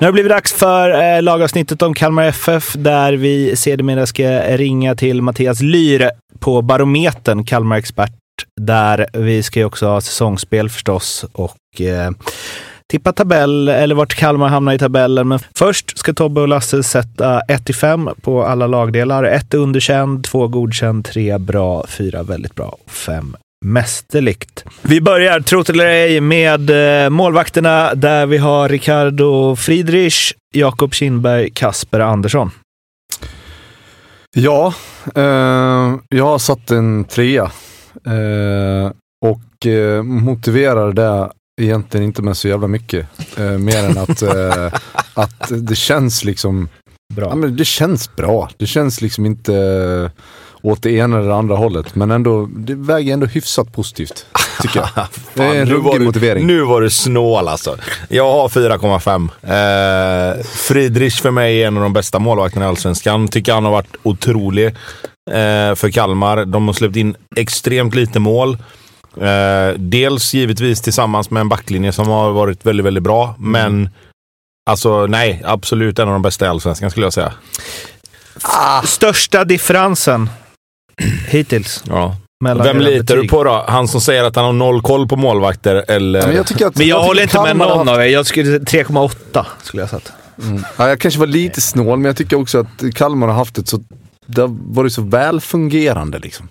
Nu har det blivit dags för eh, lagavsnittet om Kalmar FF där vi sedermera ska ringa till Mattias Lyre på Barometern, Kalmar-expert. Där vi ska ju också ha säsongsspel förstås och eh, tippa tabell eller vart Kalmar hamnar i tabellen. Men först ska Tobbe och Lasse sätta 1 5 på alla lagdelar. 1 underkänd, 2 godkänd, 3 bra, 4 väldigt bra och 5 mästerligt. Vi börjar, trot eller ej, med eh, målvakterna där vi har Ricardo Friedrich, Jakob Kindberg, Kasper Andersson. Ja, eh, jag har satt en trea eh, och eh, motiverar det egentligen inte med så jävla mycket. Eh, mer än att, eh, att det känns liksom Bra. Ja, men det känns bra. Det känns liksom inte eh, åt det ena eller det andra hållet. Men ändå, det väger ändå hyfsat positivt. Tycker jag. det är en nu, var ruggig du, motivering. nu var du snål alltså. Jag har 4,5. Eh, Friedrich för mig är en av de bästa målvakterna i Allsvenskan. Tycker han har varit otrolig eh, för Kalmar. De har släppt in extremt lite mål. Eh, dels givetvis tillsammans med en backlinje som har varit väldigt, väldigt bra. Men alltså nej, absolut en av de bästa i Allsvenskan skulle jag säga. Största differensen hittills Ja. mellan Vem litar du på då? Han som säger att han har noll koll på målvakter eller? Men jag, tycker att, Men jag, tycker håller inte med någon haft- av er. Jag skulle 3,8 skulle jag satt. Ja, jag kanske var lite snål, men jag tycker också att Kalmar har haft ett så, det har varit så välfungerande liksom.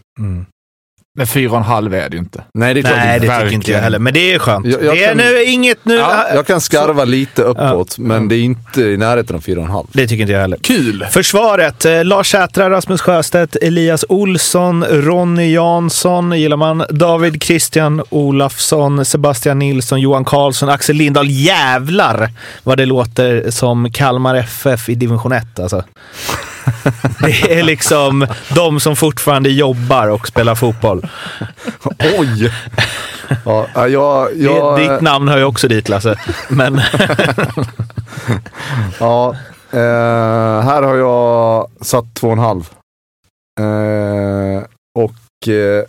Men fyra och en halv är det ju inte. Nej, det är klart Nej, det tycker inte jag heller. Men det är skönt. Jag- jag det är kan- nu inget nu. Ja, jag kan skarva lite uppåt, men det är inte i närheten av 4,5. Det tycker inte jag heller. Kul! Försvaret. Eh, Lars Sätra, Rasmus Sjöstedt, Elias Olsson, Ronny Jansson gillar man. David Christian Olafsson, Sebastian Nilsson, Johan Karlsson, Axel Lindahl. Jävlar vad det låter som Kalmar FF i division 1 alltså. Det är liksom de som fortfarande jobbar och spelar fotboll. Oj! Ja, ja, jag, jag, ditt namn hör ju också dit Lasse. Men ja, eh, här har jag satt 2,5. Eh, och eh,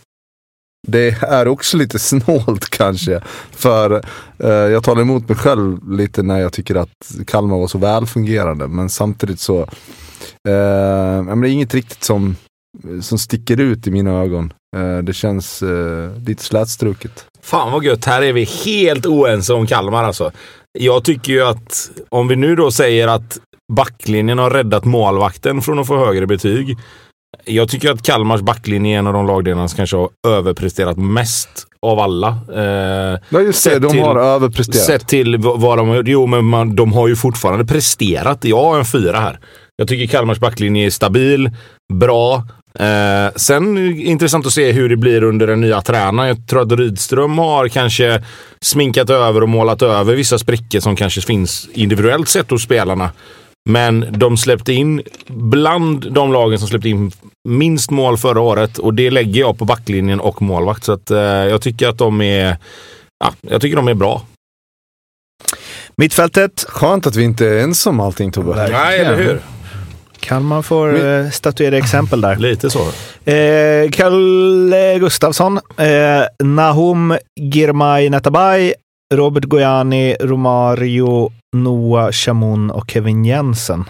det är också lite snålt kanske. För eh, jag talar emot mig själv lite när jag tycker att Kalmar var så välfungerande. Men samtidigt så, eh, men det är inget riktigt som, som sticker ut i mina ögon. Eh, det känns eh, lite slätstruket. Fan vad gött, här är vi helt oense om Kalmar alltså. Jag tycker ju att, om vi nu då säger att backlinjen har räddat målvakten från att få högre betyg. Jag tycker att Kalmars backlinje är en av de lagdelarna som kanske har överpresterat mest av alla. Eh, Ja just det, de till- har överpresterat. Sett till vad de har gjort. Jo, men man, de har ju fortfarande presterat. Jag har en fyra här. Jag tycker Kalmars backlinje är stabil, bra. Eh, sen intressant att se hur det blir under den nya tränaren. Jag tror att Rydström har kanske sminkat över och målat över vissa sprickor som kanske finns individuellt sett hos spelarna. Men de släppte in, bland de lagen som släppte in minst mål förra året och det lägger jag på backlinjen och målvakt. Så att, eh, jag tycker att de är Ja, jag tycker de är bra. mittfältet. Skönt att vi inte är ensamma om allting Tobbe. Nej, eller hur? Kalmar får eh, statuera exempel där. Lite så. Eh, Kalle Gustafsson, eh, Nahum Girmay Netabay, Robert Gojani, Romario, Noah Chamoun och Kevin Jensen.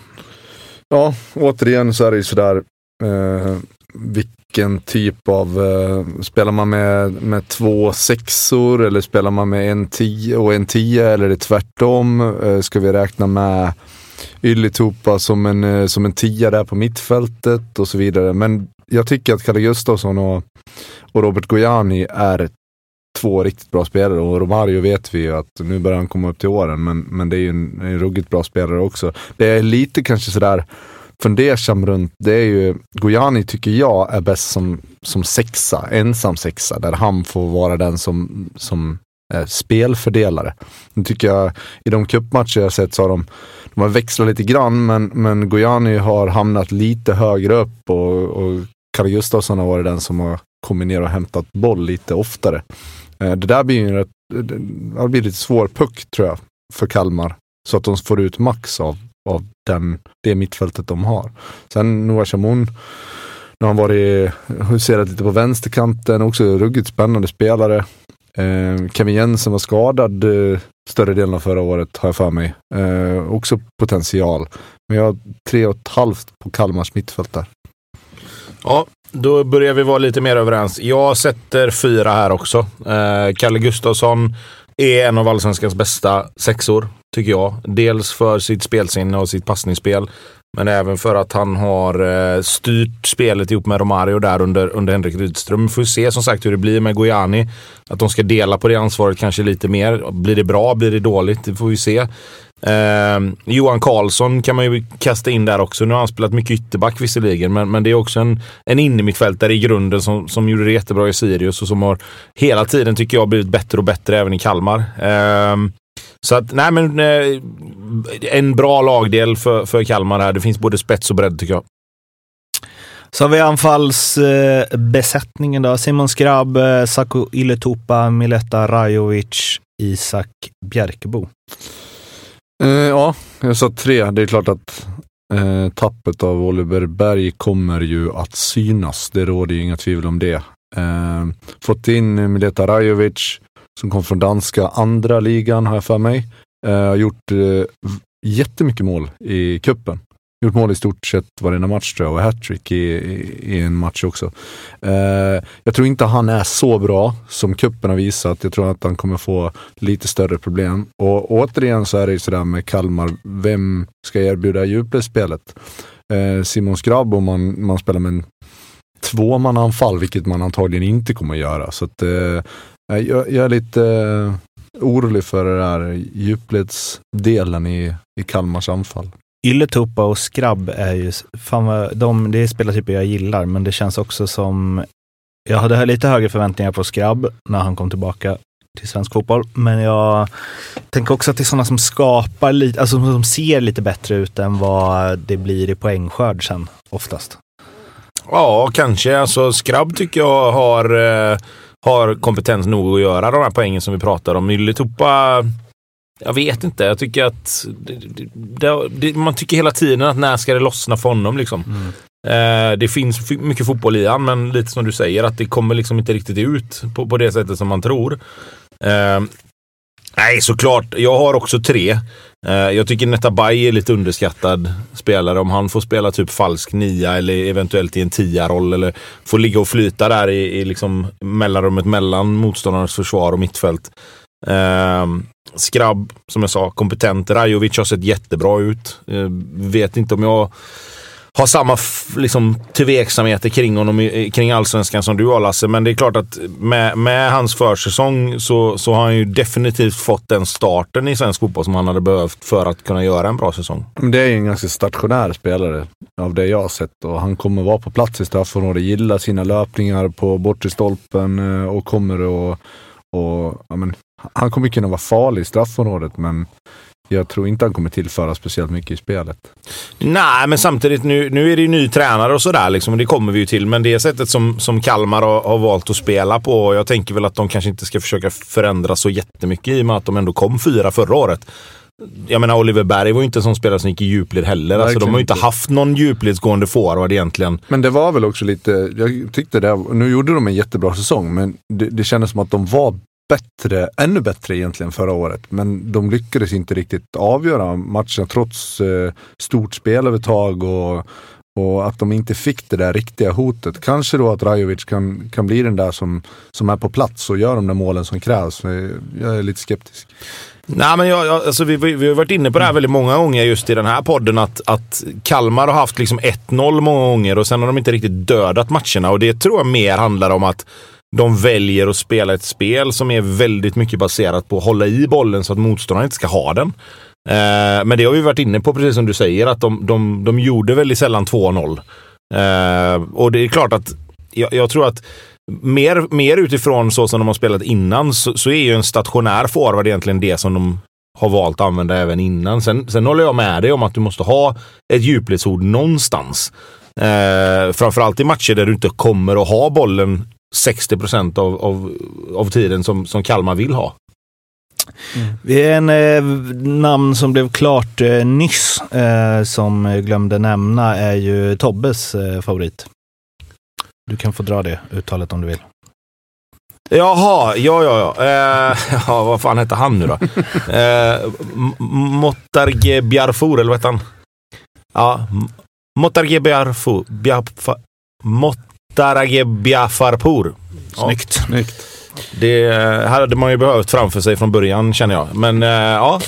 Ja, återigen så är det ju sådär eh, vilken typ av, eh, spelar man med, med två sexor eller spelar man med en tio och en tio eller är det tvärtom? Eh, ska vi räkna med Ylitupa som en, eh, som en tia där på mittfältet och så vidare. Men jag tycker att Kalle Gustafsson och, och Robert Gojani är två riktigt bra spelare och Romario vet vi ju att nu börjar han komma upp till åren men, men det är ju en, en ruggigt bra spelare också. Det är lite kanske sådär fundersam runt, det är ju, Gojani tycker jag är bäst som, som sexa, ensam sexa, där han får vara den som, som är spelfördelare. Nu tycker jag, i de cupmatcher jag sett så har de, de har växlat lite grann, men, men Gojani har hamnat lite högre upp och, och Karl Gustafsson har varit den som har kommit ner och hämtat boll lite oftare. Eh, det där blir ju en rätt, det det blir lite svår puck tror jag, för Kalmar. Så att de får ut max av, av den, det mittfältet de har. Sen Noah Chamoun, nu har han varit, eh, huserat lite på vänsterkanten, också ruggigt spännande spelare. Eh, Kevin Jensen var skadad eh, större delen av förra året, har jag för mig. Eh, också potential. Men jag har tre och ett halvt på Kalmars mittfält där. Ja, då börjar vi vara lite mer överens. Jag sätter fyra här också. Eh, Kalle Gustafsson är en av allsvenskans bästa sexor, tycker jag. Dels för sitt spelsinne och sitt passningsspel. Men även för att han har eh, styrt spelet ihop med Romario där under, under Henrik Rydström. Vi får se som sagt hur det blir med Gojani. Att de ska dela på det ansvaret kanske lite mer. Blir det bra? Blir det dåligt? Det får vi se. Eh, Johan Karlsson kan man ju kasta in där också. Nu har han spelat mycket ytterback visserligen, men, men det är också en, en innermittfältare i grunden som, som gjorde det jättebra i Sirius och som har hela tiden, tycker jag, blivit bättre och bättre även i Kalmar. Eh, så att, nej men eh, en bra lagdel för, för Kalmar här. Det finns både spets och bredd tycker jag. Så har vi anfallsbesättningen eh, då. Simon Skrabb, eh, Saku Iletupa, Mileta Rajovic, Isak Bjerkebo. Eh, ja, jag sa tre. Det är klart att eh, tappet av Oliver Berg kommer ju att synas. Det råder ju inga tvivel om det. Eh, fått in Mileta Rajovic som kom från danska andra ligan har jag för mig. Eh, har gjort eh, jättemycket mål i kuppen. Gjort mål i stort sett varenda match tror jag och hattrick i, i, i en match också. Eh, jag tror inte han är så bra som kuppen har visat. Jag tror att han kommer få lite större problem. Och återigen så är det ju sådär med Kalmar, vem ska erbjuda djupledsspelet? Eh, Simon Skrabb om man, man spelar med en tvåmananfall, vilket man antagligen inte kommer att göra. Så att, eh, jag, jag är lite eh, orolig för det här djupledsdelen i, i Kalmars anfall. Ylätupa och Skrabb är ju, fan vad, de, det är spelartyper jag gillar, men det känns också som, jag hade lite högre förväntningar på Skrabb när han kom tillbaka till svensk fotboll, men jag tänker också att det är sådana som skapar lite, alltså som ser lite bättre ut än vad det blir i poängskörd sen oftast. Ja, kanske. Alltså, Skrabb tycker jag har, eh, har kompetens nog att göra de här poängen som vi pratar om. Ylätupa jag vet inte. Jag tycker att det, det, man tycker hela tiden att när ska det lossna för honom liksom. Eh, det finns mycket fotboll i han, men lite som du säger att det kommer liksom inte riktigt ut på, på det sättet som man tror. Eh, nej, såklart. Jag har också tre. Eh, jag tycker Netabay är lite underskattad spelare. Om han får spela typ falsk nia eller eventuellt i en tia-roll eller får ligga och flyta där i, i liksom mellanrummet mellan motståndarnas försvar och mittfält. Eh, Skrabb, som jag sa, kompetent. Rajovic har sett jättebra ut. Eh, vet inte om jag har samma liksom, tveksamheter kring honom kring allsvenskan som du har Lasse. Men det är klart att med, med hans försäsong så, så har han ju definitivt fått den starten i svensk fotboll som han hade behövt för att kunna göra en bra säsong. Det är ju en ganska stationär spelare av det jag har sett och han kommer vara på plats i straffområdet, gilla sina löpningar på bortre stolpen eh, och kommer att och, ja, men, han kommer kunna vara farlig i straffområdet men jag tror inte han kommer tillföra speciellt mycket i spelet. Nej, men samtidigt nu, nu är det ju ny tränare och sådär. Liksom, det kommer vi ju till. Men det sättet som, som Kalmar har, har valt att spela på. Jag tänker väl att de kanske inte ska försöka förändra så jättemycket i och med att de ändå kom fyra förra året. Jag menar Oliver Berg var ju inte en sån spelare som gick i djupled heller. Alltså, de har ju inte haft någon djupledsgående forward egentligen. Men det var väl också lite, jag tyckte det, nu gjorde de en jättebra säsong men det, det kändes som att de var bättre, ännu bättre egentligen förra året. Men de lyckades inte riktigt avgöra matchen trots eh, stort spelövertag och, och att de inte fick det där riktiga hotet. Kanske då att Rajovic kan, kan bli den där som, som är på plats och gör de där målen som krävs. Jag är lite skeptisk. Nej, men jag, jag, alltså vi, vi, vi har varit inne på det här väldigt många gånger just i den här podden. Att, att Kalmar har haft liksom 1-0 många gånger och sen har de inte riktigt dödat matcherna. Och det tror jag mer handlar om att de väljer att spela ett spel som är väldigt mycket baserat på att hålla i bollen så att motståndaren inte ska ha den. Eh, men det har vi varit inne på, precis som du säger, att de, de, de gjorde väldigt sällan 2-0. Eh, och det är klart att jag, jag, tror att mer, mer utifrån så som de har spelat innan så, så är ju en stationär forward egentligen det som de har valt att använda även innan. Sen, sen håller jag med dig om att du måste ha ett djupledsord någonstans. Eh, framförallt i matcher där du inte kommer att ha bollen 60 procent av, av, av tiden som, som Kalmar vill ha. Mm. En eh, namn som blev klart eh, nyss, eh, som jag glömde nämna, är ju Tobbes eh, favorit. Du kan få dra det uttalet om du vill. Jaha, ja, ja, ja. Eh, ja vad fan hette han nu då? eh, Mottarge Bjarfor, eller vad hette han? Ja, Mottarge Bjarfor. Mottarge Bjafarpour. Snyggt. Ja. Snyggt. Det hade man ju behövt framför sig från början känner jag. Men eh, ja.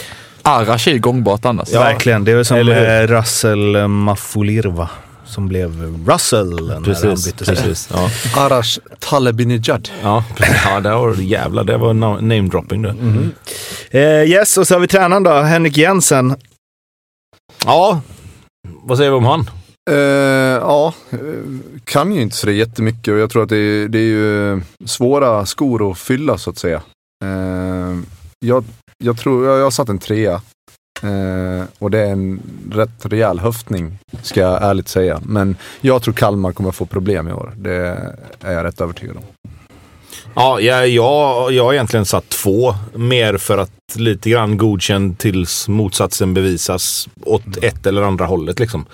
Arash är gångbart annars. Ja, verkligen. Det är väl som eh, Russell Mafulirva som blev Russell. Precis. precis ja. Arash Talebinejad. Ja, ja det var jävla det var namedropping det. Mm. Eh, yes, och så har vi tränaren då, Henrik Jensen. Ja, vad säger vi om han? Uh, ja, kan ju inte så jättemycket och jag tror att det är, det är ju svåra skor att fylla så att säga. Uh, jag, jag tror, jag, jag har satt en trea. Uh, och det är en rätt rejäl höftning, ska jag ärligt säga. Men jag tror Kalmar kommer få problem i år. Det är jag rätt övertygad om. Ja, jag, jag, jag har egentligen satt två. Mer för att lite grann godkänd tills motsatsen bevisas åt ett eller andra hållet. Liksom.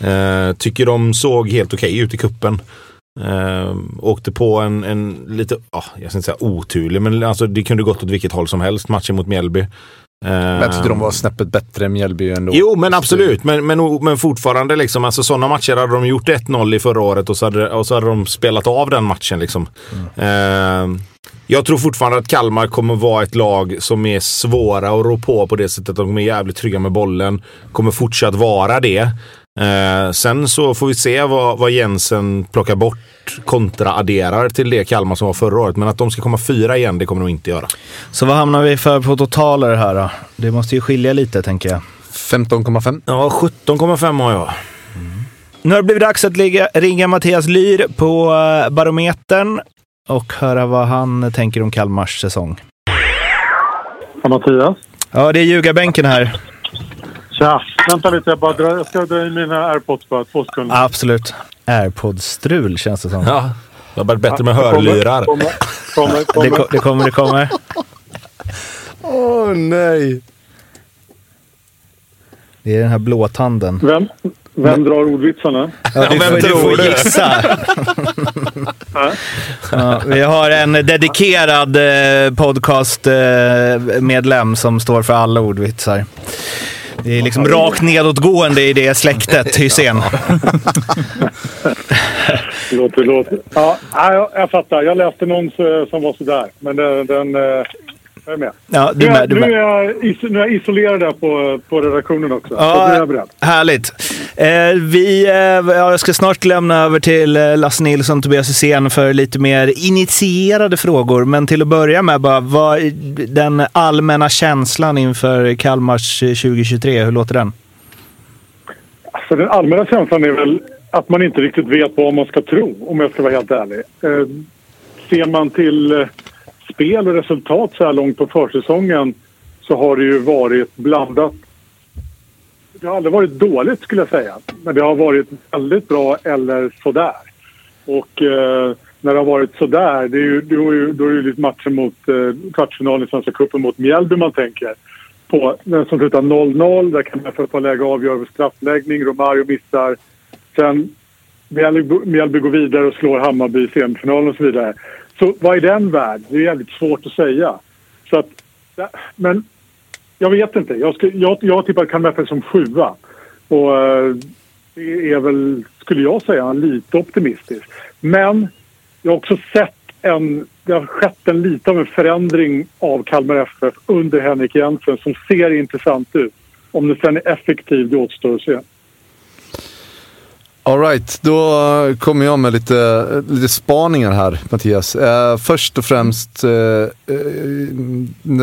Eh, tycker de såg helt okej okay ut i kuppen. Eh, åkte på en, en lite, oh, jag ska inte säga oturlig, men alltså, det kunde gått åt vilket håll som helst. Matchen mot Mjällby. Men jag tyckte de var snäppet bättre än Mjällby ändå. Jo, men absolut. Men, men, men fortfarande, liksom, alltså, sådana matcher hade de gjort 1-0 i förra året och så, hade, och så hade de spelat av den matchen. Liksom. Mm. Eh, jag tror fortfarande att Kalmar kommer vara ett lag som är svåra att rå på på det sättet de är jävligt trygga med bollen. Kommer fortsatt vara det. Eh, sen så får vi se vad, vad Jensen plockar bort kontra adderar till det Kalmar som var förra året. Men att de ska komma fyra igen, det kommer de inte göra. Så vad hamnar vi för på totaler här då? Det måste ju skilja lite tänker jag. 15,5? Ja, 17,5 har jag. Mm. Nu har det blivit dags att ligga, ringa Mattias Lyr på eh, Barometern och höra vad han tänker om Kalmars säsong. Ja, Mattias? Ja, det är ljugarbänken här. Tja! Vänta lite, jag, bara drar, jag ska dra in mina airpods bara. Två sekunder. Absolut. Airpods-strul känns det som. Ja, det har varit bättre med hörlurar. Kommer, kommer, kommer. Det, det kommer, det kommer. Åh oh, nej! Det är den här blåtanden. Vem, vem drar ordvitsarna? Ja, du, vem du får gissa. ja, vi har en dedikerad eh, podcastmedlem eh, som står för alla ordvitsar. Det är liksom rakt nedåtgående i det släktet, Hysén. låter, låter. Ja, jag, jag fattar. Jag läste någon som var sådär. Men den, den eh, jag är med. Ja, du med, du med. Nu, är jag, nu är jag isolerad där på, på redaktionen också. Ja, så är jag beredd. Härligt. Eh, vi, eh, jag ska snart lämna över till eh, Lasse Nilsson och Tobias Hysén för lite mer initierade frågor. Men till att börja med, bara, vad den allmänna känslan inför Kalmars 2023, eh, hur låter den? Alltså, den allmänna känslan är väl att man inte riktigt vet vad man ska tro, om jag ska vara helt ärlig. Eh, ser man till eh, spel och resultat så här långt på försäsongen så har det ju varit blandat. Det har aldrig varit dåligt skulle jag säga. Men det har varit väldigt bra eller sådär. Och eh, när det har varit sådär, det är ju, då är ju, då är det ju matchen mot eh, kvartsfinalen i Svenska cupen mot Mjällby man tänker på. Den som slutar 0-0, där kan MFF få läge avgöra över straffläggning. Romario missar. Sen Mjällby går vidare och slår Hammarby i semifinalen och så vidare. Så vad är den värd? Det är jävligt svårt att säga. Så att, men jag vet inte. Jag, ska, jag, jag tippar Kalmar FF som sjua. Och eh, det är väl, skulle jag säga, lite optimistiskt. Men jag har också sett en... Det har skett en lite av en förändring av Kalmar FF under Henrik Jensen som ser intressant ut. Om det sen är effektivt, det återstår att se. Alright, då kommer jag med lite, lite spaningar här Mattias. Eh, först och främst, eh, eh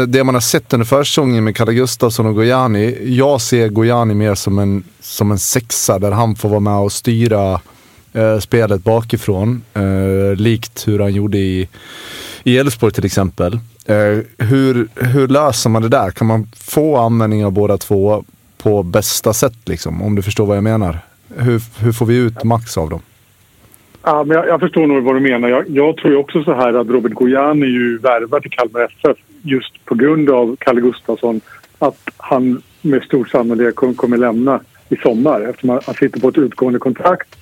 det man har sett under försäsongen med Kalle Gustafsson och Gojani. Jag ser Gojani mer som en, som en sexa där han får vara med och styra eh, spelet bakifrån. Eh, likt hur han gjorde i i Elfsborg till exempel. Eh, hur, hur löser man det där? Kan man få användning av båda två på bästa sätt liksom? Om du förstår vad jag menar. Hur, hur får vi ut max av dem? Ja, men jag, jag förstår nog vad du menar. Jag, jag tror ju också så här att Robert Gojan är ju värvad till Kalmar FF just på grund av Kalle Gustafsson. Att han med stor sannolikhet kommer, kommer lämna i sommar eftersom han, han sitter på ett utgående kontrakt.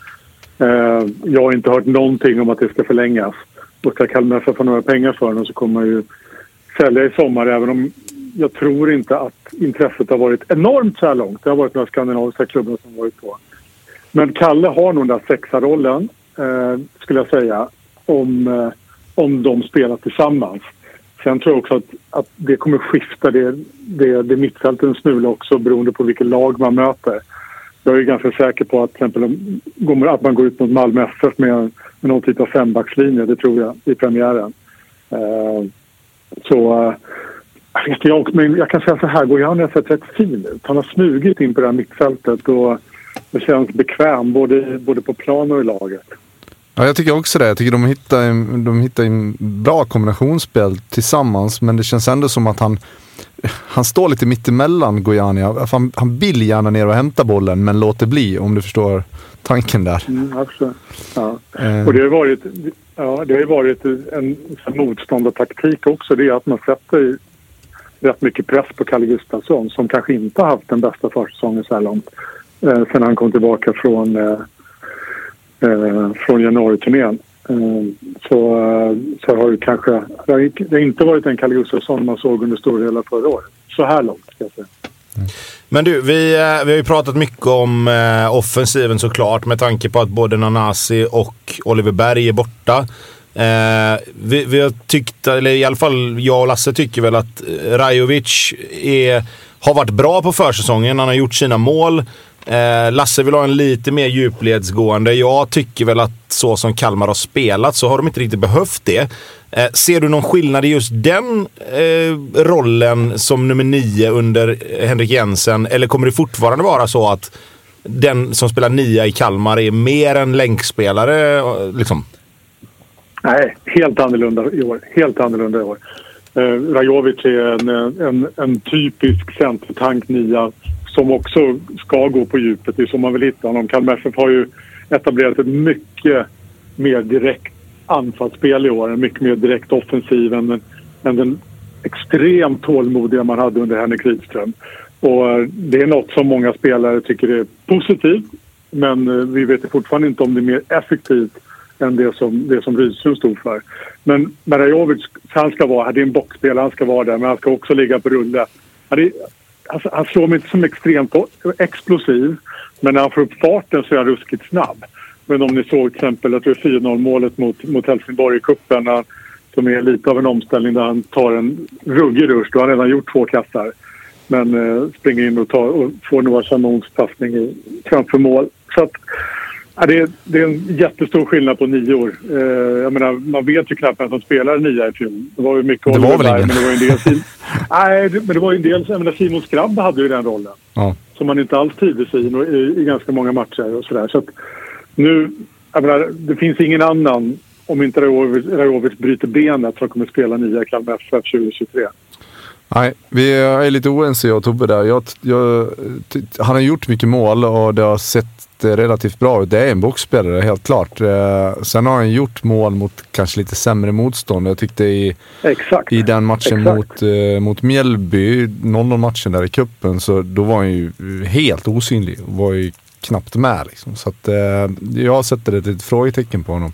Eh, jag har inte hört någonting om att det ska förlängas. Och ska Kalmar FF få några pengar för honom så kommer man ju sälja i sommar även om jag tror inte att intresset har varit enormt så här långt. Det har varit några skandinaviska klubbar som varit på. Men Kalle har nog den där sexarollen, eh, skulle jag säga, om, eh, om de spelar tillsammans. Sen tror jag också att, att det kommer skifta det, det, det mittfältet en smula också beroende på vilket lag man möter. Jag är ganska säker på att till exempel att man går ut mot Malmö FF med, med någon typ av fembackslinje, det tror jag, i premiären. Eh, så uh, vet jag, men jag kan säga så här, Gojani har sett rätt fin ut. Han har smugit in på det här mittfältet och det känns bekväm både, både på plan och i laget. Ja, jag tycker också det. Jag tycker de hittar, en, de hittar en bra kombinationsspel tillsammans, men det känns ändå som att han han står lite mittemellan Gojani. Han, han vill gärna ner och hämta bollen men låter bli om du förstår tanken där. Mm, absolut. Ja. Eh. Och det har varit, ja, det har varit en, en motståndartaktik också. Det är att man sätter rätt mycket press på Kalle Gustafsson som kanske inte har haft den bästa försäsongen så här långt. Eh, sen han kom tillbaka från, eh, eh, från januariturnén. Eh, så, eh, så har det kanske... Det har inte varit en Kalle Gustafsson man såg under stora delar förra året. Så här långt, ska jag säga. Mm. Men du, vi, eh, vi har ju pratat mycket om eh, offensiven såklart med tanke på att både Nanasi och Oliver Berg är borta. Eh, vi, vi, har tyckt, eller i alla fall jag och Lasse tycker väl att Rajovic är, har varit bra på försäsongen. Han har gjort sina mål. Eh, Lasse vill ha en lite mer djupledsgående. Jag tycker väl att så som Kalmar har spelat så har de inte riktigt behövt det. Eh, ser du någon skillnad i just den eh, rollen som nummer nio under Henrik Jensen? Eller kommer det fortfarande vara så att den som spelar nia i Kalmar är mer en länkspelare? Eh, liksom? Nej, helt annorlunda i år. Helt annorlunda i år. Eh, Rajovic är en, en, en typisk centertank nia som också ska gå på djupet. Det är så man vill hitta honom. Kalmar FF har ju etablerat ett mycket mer direkt anfallsspel i år. En mycket mer direkt offensiv än, än den extremt tålmodiga man hade under Henrik Rydström. Och eh, det är något som många spelare tycker är positivt men eh, vi vet fortfarande inte om det är mer effektivt än det som, det som Rydström stod för. Men Marajovic, han ska vara här. Det är en boxspelare, han ska vara där men han ska också ligga på rulle. Alltså, han slår mig inte som extremt explosiv, men när han får upp farten så är han ruskigt snabb. Men om ni såg till exempel, 4-0 målet mot, mot Helsingborg i cupen, eh, som är lite av en omställning där han tar en ruggig rush. Då har han redan gjort två kastar. Men eh, springer in och, tar, och får Noah Chanons passning framför mål. Så att, det, är, det är en jättestor skillnad på nio år. Eh, jag menar, man vet ju knappt vem som spelar nia i fjol. Det var ju mycket Det var väl ingen? Men det var en del, Nej, det, men det var ju en del... Jag menar, Simon Skrabb hade ju den rollen. Ja. Som man inte alls trivdes i, i, i ganska många matcher och sådär. Så att nu... Jag menar, det finns ingen annan, om inte Rajovic bryter benet, som kommer spela nia i Kalmar FF 2023. Nej, vi är lite oense jag och Tobbe där. Jag, jag, han har gjort mycket mål och det har sett relativt bra ut. Det är en boxspelare, helt klart. Eh, sen har han gjort mål mot kanske lite sämre motstånd. Jag tyckte i, Exakt. i den matchen mot, eh, mot Mjällby, 0-0 matchen där i kuppen så då var han ju helt osynlig. Var ju knappt med liksom. Så att, eh, jag sätter ett litet frågetecken på honom.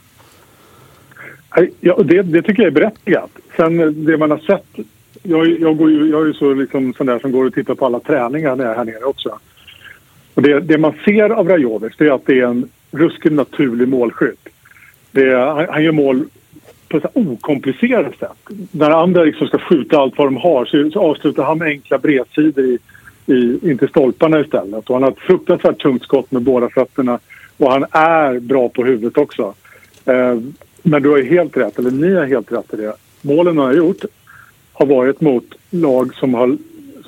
Ja, det, det tycker jag är berättigat. Sen det man har sett jag, jag, går ju, jag är ju så liksom sån där som går och tittar på alla träningar när jag är här nere också. Och det, det man ser av Rajovic är att det är en ruskigt naturlig målskytt. Det han, han gör mål på ett okomplicerat sätt. När andra liksom ska skjuta allt vad de har så, så avslutar han med enkla bredsidor i, i, in till stolparna istället. Och han har ett fruktansvärt tungt skott med båda fötterna och han är bra på huvudet också. Eh, men du har helt rätt, eller ni har helt rätt i det. Målen han har gjort har varit mot lag som har,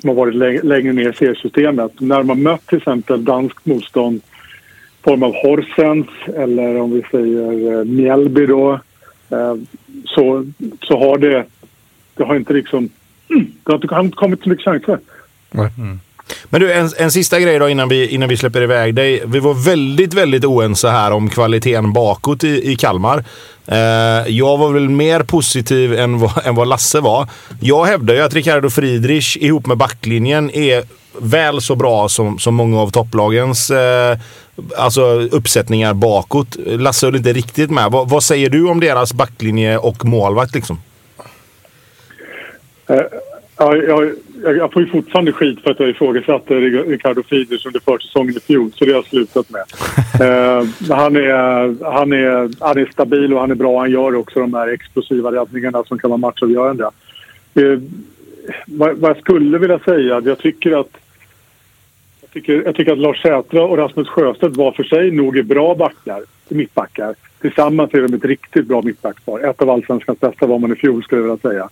som har varit längre, ner i seriesystemet. När har mött till exempel danskt motstånd i form av Horsens eller om vi säger eh, Mjällby då eh, så, så har det, det har inte liksom det har inte kommit så mycket chanser. Men du, en, en sista grej då innan vi, innan vi släpper iväg dig. Vi var väldigt, väldigt oense här om kvaliteten bakåt i, i Kalmar. Eh, jag var väl mer positiv än vad, än vad Lasse var. Jag hävdar ju att Ricardo Friedrich ihop med backlinjen är väl så bra som, som många av topplagens eh, alltså uppsättningar bakåt. Lasse höll inte riktigt med. Vad, vad säger du om deras backlinje och målvakt liksom? Eh, ja, jag, jag får ju fortfarande skit för att jag ifrågasatte Ricardo Friedrich under försäsongen i fjol, så det har jag slutat med. eh, han, är, han, är, han är stabil och han är bra. Han gör också de här explosiva räddningarna som kan vara matchavgörande. Eh, vad, vad jag skulle vilja säga, jag tycker att jag tycker, jag tycker att Lars Sätra och Rasmus Sjöstedt var för sig nog är bra backar, mittbackar. Tillsammans är de ett riktigt bra mittbackspar. Ett av allsvenskans bästa var man i fjol skulle jag vilja säga.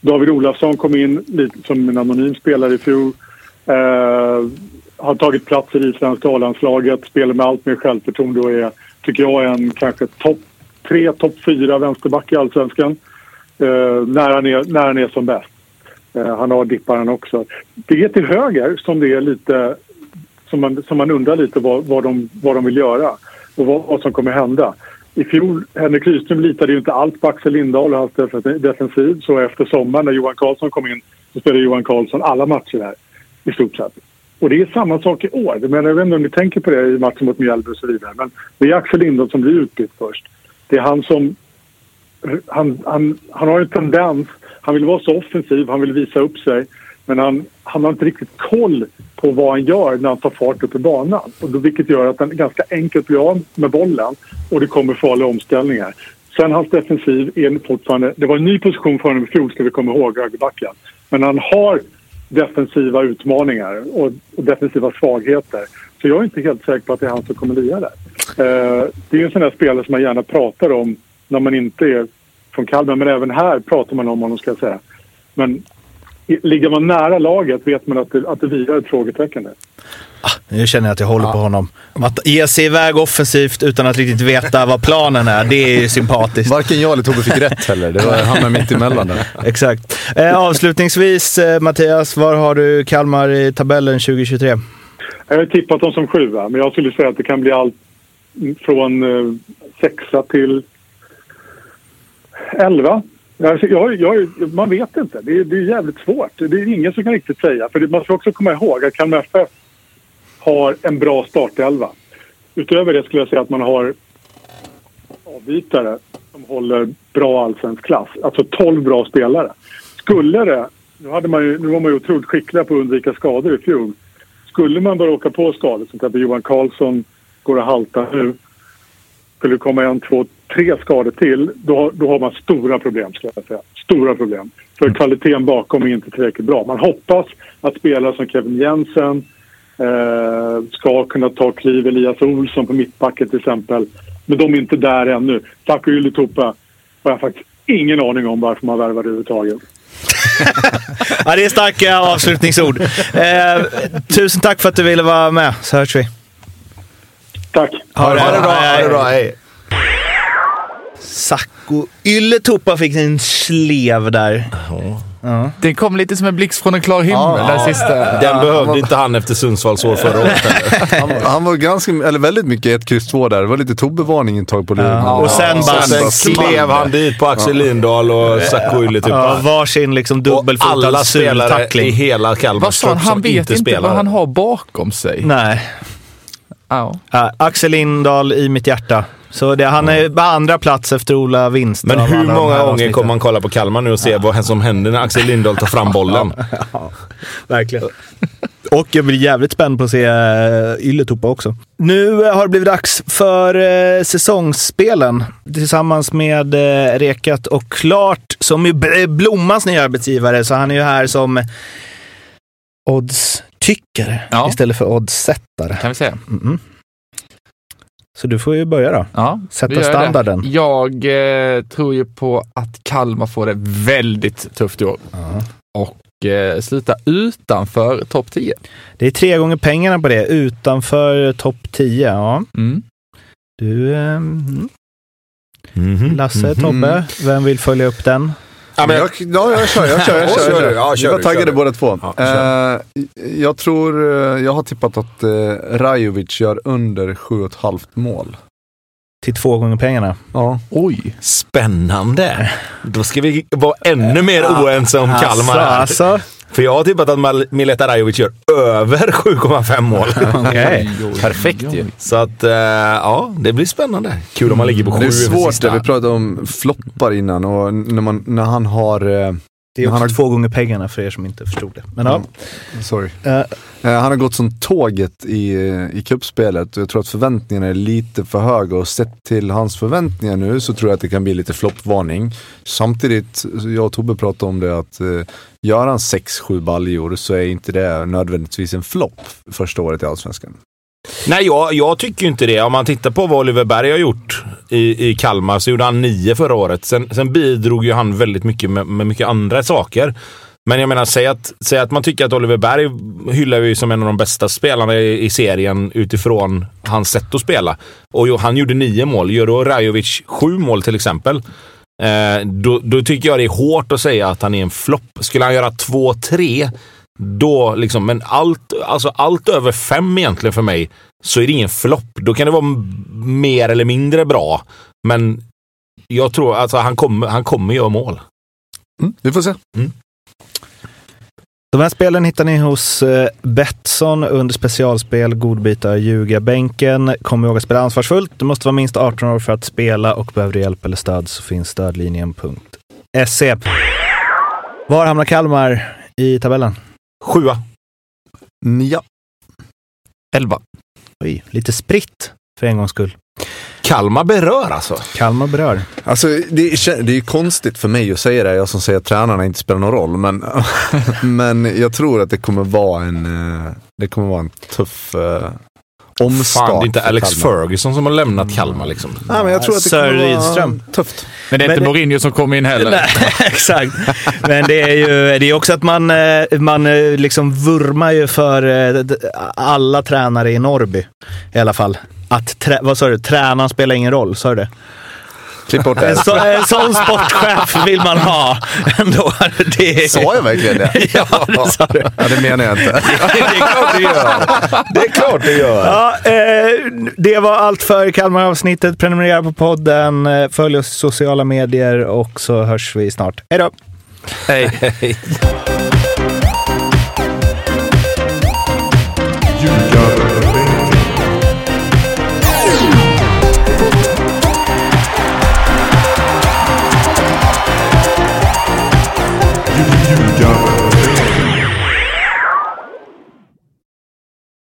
David Olafsson kom in lite som en anonym spelare i fjol. Eh, har tagit plats i isländska A-landslaget, spelar med allt mer självförtroende och är, tycker jag, en kanske topp tre, topp fyra vänsterback i allsvenskan. Eh, när, han är, när han är som bäst. Eh, han har dippar, han också. Det är till höger som det är lite som man, som man undrar lite vad, vad, de, vad de vill göra och vad, vad som kommer hända. I fjol, Henrik Rydström litade ju inte alls på Axel Lindahl och hans defensiv. Så efter sommaren när Johan Karlsson kom in så spelade Johan Karlsson alla matcher där i stort sett. Och det är samma sak i år. Jag, jag vet inte om ni tänker på det i matchen mot Mjällby och så vidare. Men det är Axel Lindahl som blir utbytt först. Det är han som... Han, han, han har en tendens... Han vill vara så offensiv, han vill visa upp sig. Men han, han har inte riktigt koll på vad han gör när han tar fart upp i banan. Och då, vilket gör att han ganska enkelt blir av med bollen och det kommer farliga omställningar. Sen hans defensiv är fortfarande... Det var en ny position för honom i fjol, ska vi komma ihåg, högerbacken. Men han har defensiva utmaningar och, och, defensiva svagheter. Så jag är inte helt säker på att det är han som kommer lira där. Eh, det är en sån där spelare som man gärna pratar om när man inte är från Kalmar. Men även här pratar man om honom, ska jag säga. Men ligger man nära laget vet man att det, att det vilar ett frågetecken där. Ah, nu känner jag att jag håller på honom. Att ge sig iväg offensivt utan att riktigt veta vad planen är, det är ju sympatiskt. Varken jag eller Tobbe fick rätt heller. Det var hamnade mitt emellan där. Exakt. Eh, avslutningsvis, eh, Mattias, var har du Kalmar i tabellen 2023? Jag har tippat dem som sjua, men jag skulle säga att det kan bli allt från eh, sexa till elva. Alltså, jag, jag, man vet inte. Det är, det är jävligt svårt. Det är ingen som kan riktigt säga. För man ska också komma ihåg att Kalmar FF har en bra startelva. Utöver det skulle jag säga att man har avbytare som håller bra allsvensk klass. Alltså 12 bra spelare. Skulle det... Nu, hade man ju, nu var man ju otroligt skickliga på att undvika skador i fjol. Skulle man bara åka på skador, som till exempel Johan Karlsson går och haltar nu. Skulle det komma en, två, tre skador till, då, då har man stora problem. Ska jag säga. Stora problem. För kvaliteten bakom är inte tillräckligt bra. Man hoppas att spelare som Kevin Jensen eh, ska kunna ta kliv. Elias Olsson på mittbacken till exempel. Men de är inte där ännu. Tack och Ylätupa har jag faktiskt ingen aning om varför man värvar överhuvudtaget. ja, det är starka avslutningsord. Eh, tusen tack för att du ville vara med, så hörs vi. Tack. Ha det, Ha det bra, ha det bra. Hej. Sacco Ylätupa fick en slev där. Den kom lite som en blixt från en klar himmel, Ja. den sista. Den behövde inte han efter Sundsvalls år förra året. Han, han var ganska, eller väldigt mycket 1, X, 2 där. Det var lite Tobbe-varning ett tag på luren. Och sen bara... Sen klev han dit på Axel Lindahl och Sacco Ylätupa. Ja, varsin liksom Och dubbelfotad alla spelare i hela Kalmars Vad sa han? som vet inte inte vad han har bakom sig. Nej. Ja. Ja, Axel Lindahl i mitt hjärta. Så det, han är på andra plats efter Ola Winst. Men hur många gånger kommer man kolla på Kalmar nu och se vad som händer när Axel Lindahl tar fram bollen? Verkligen. Och jag blir jävligt spänd på att se uh, Ylätupa också. Nu eh, har det blivit dags för uh, säsongsspelen tillsammans med Rekat och Klart som är Blommans nya arbetsgivare. Så han är ju här som odds oddstyckare Ja. istället för oddsättare. Kan vi säga. Mm. Så du får ju börja då. Ja, Sätta standarden. Det. Jag eh, tror ju på att Kalmar får det väldigt tufft i år Ja. och eh, sluta utanför topp 10. Det är tre gånger pengarna på det, utanför topp 10. Ja. Mm. Du, eh, mm. Mhm. Lasse, Mhm. Tobbe, vem vill följa upp den? Ja, men jag, jag, ja, jag kör, jag kör. Jag Ja, kör, kör jag kör. Ja, kör Vi var taggade båda två. Ja, Eh, jag tror, eh, jag har tippat att eh, Rajovic gör under 7,5 mål. Till två gånger pengarna. Ja. Oj. spännande. Då ska vi vara ännu mer oense om Kalmar här. Alltså, alltså. För jag har tippat att Mal- Mileta Rajovic gör över 7,5 mål. Oj, Perfekt ju. Så att, eh, ja, det blir spännande. Kul om man ligger på sju Det är svårt, där vi pratade om floppar innan och när, man, när han har... Eh, Det är Han också har- två gånger pengarna för er som inte förstod det. Men ja. sorry. Eh, Eh, han har gått som tåget i, i kuppspelet och jag tror att förväntningarna är lite för höga och sett till hans förväntningar nu så tror jag att det kan bli lite floppvarning. Samtidigt, jag och Tobbe pratade om det att eh, gör han 6-7 baljor så är inte det nödvändigtvis en flopp första året i Allsvenskan. Nej, jag, jag tycker ju inte det. Om man tittar på vad Oliver Berg har gjort i, i Kalmar så gjorde han nio förra året. Sen, sen bidrog ju han väldigt mycket med, med mycket andra saker. Men jag menar, säg att, säg att man tycker att Oliver Berg hyllar vi som en av de bästa spelarna i, i serien utifrån hans sätt att spela. Och jo, han gjorde nio mål. Gör då Rajovic sju mål till exempel. Eh, då, då tycker jag det är hårt att säga att han är en flopp. Skulle han göra två, tre, då liksom, men allt, alltså allt över fem egentligen för mig, så är det ingen flopp. Då kan det vara mer eller mindre bra. Men jag tror alltså han kommer, han kommer göra mål. Mm, vi får se. De här spelen hittar ni hos eh, Betsson under specialspel Godbitar ljugarbänken. Kom ihåg att spela ansvarsfullt. Du måste vara minst 18 år för att spela och behöver du hjälp eller stöd så finns stödlinjen.se. Var hamnar Kalmar i tabellen? Sjua. Ja. 11. Oj, lite spritt för en gångs skull. Kalmar berör alltså. Kalmar berör. Alltså, det, är, det är ju konstigt för mig att säga det, jag som säger att tränarna inte spelar någon roll. Men, men jag tror att det kommer vara en, eh, det kommer vara en tuff omstart. Fan, det är inte Alex Kalmar. Ferguson som har lämnat Kalmar liksom. Nej, men jag tror att det Sir Rydström. tufft. Men det är Men inte det- Mourinho som kommer in heller. Nej, exakt. Men det är ju det är också att man, eh, man eh, liksom vurmar ju för eh, alla tränare i Norrby i alla fall. Att, trä, vad sa du, tränaren spelar ingen roll, sa du det? Klipp bort En, det. så, en sån sportchef vill man ha ändå. Det är, Sa jag verkligen det? Ja, det sa du. Ja, det menar jag inte. det är klart det gör. Det är klart det gör. Ja, eh, det var allt för Kalmar-avsnittet. Prenumerera på podden, eh, följ oss i sociala medier och så hörs vi snart. Hej då! Hej.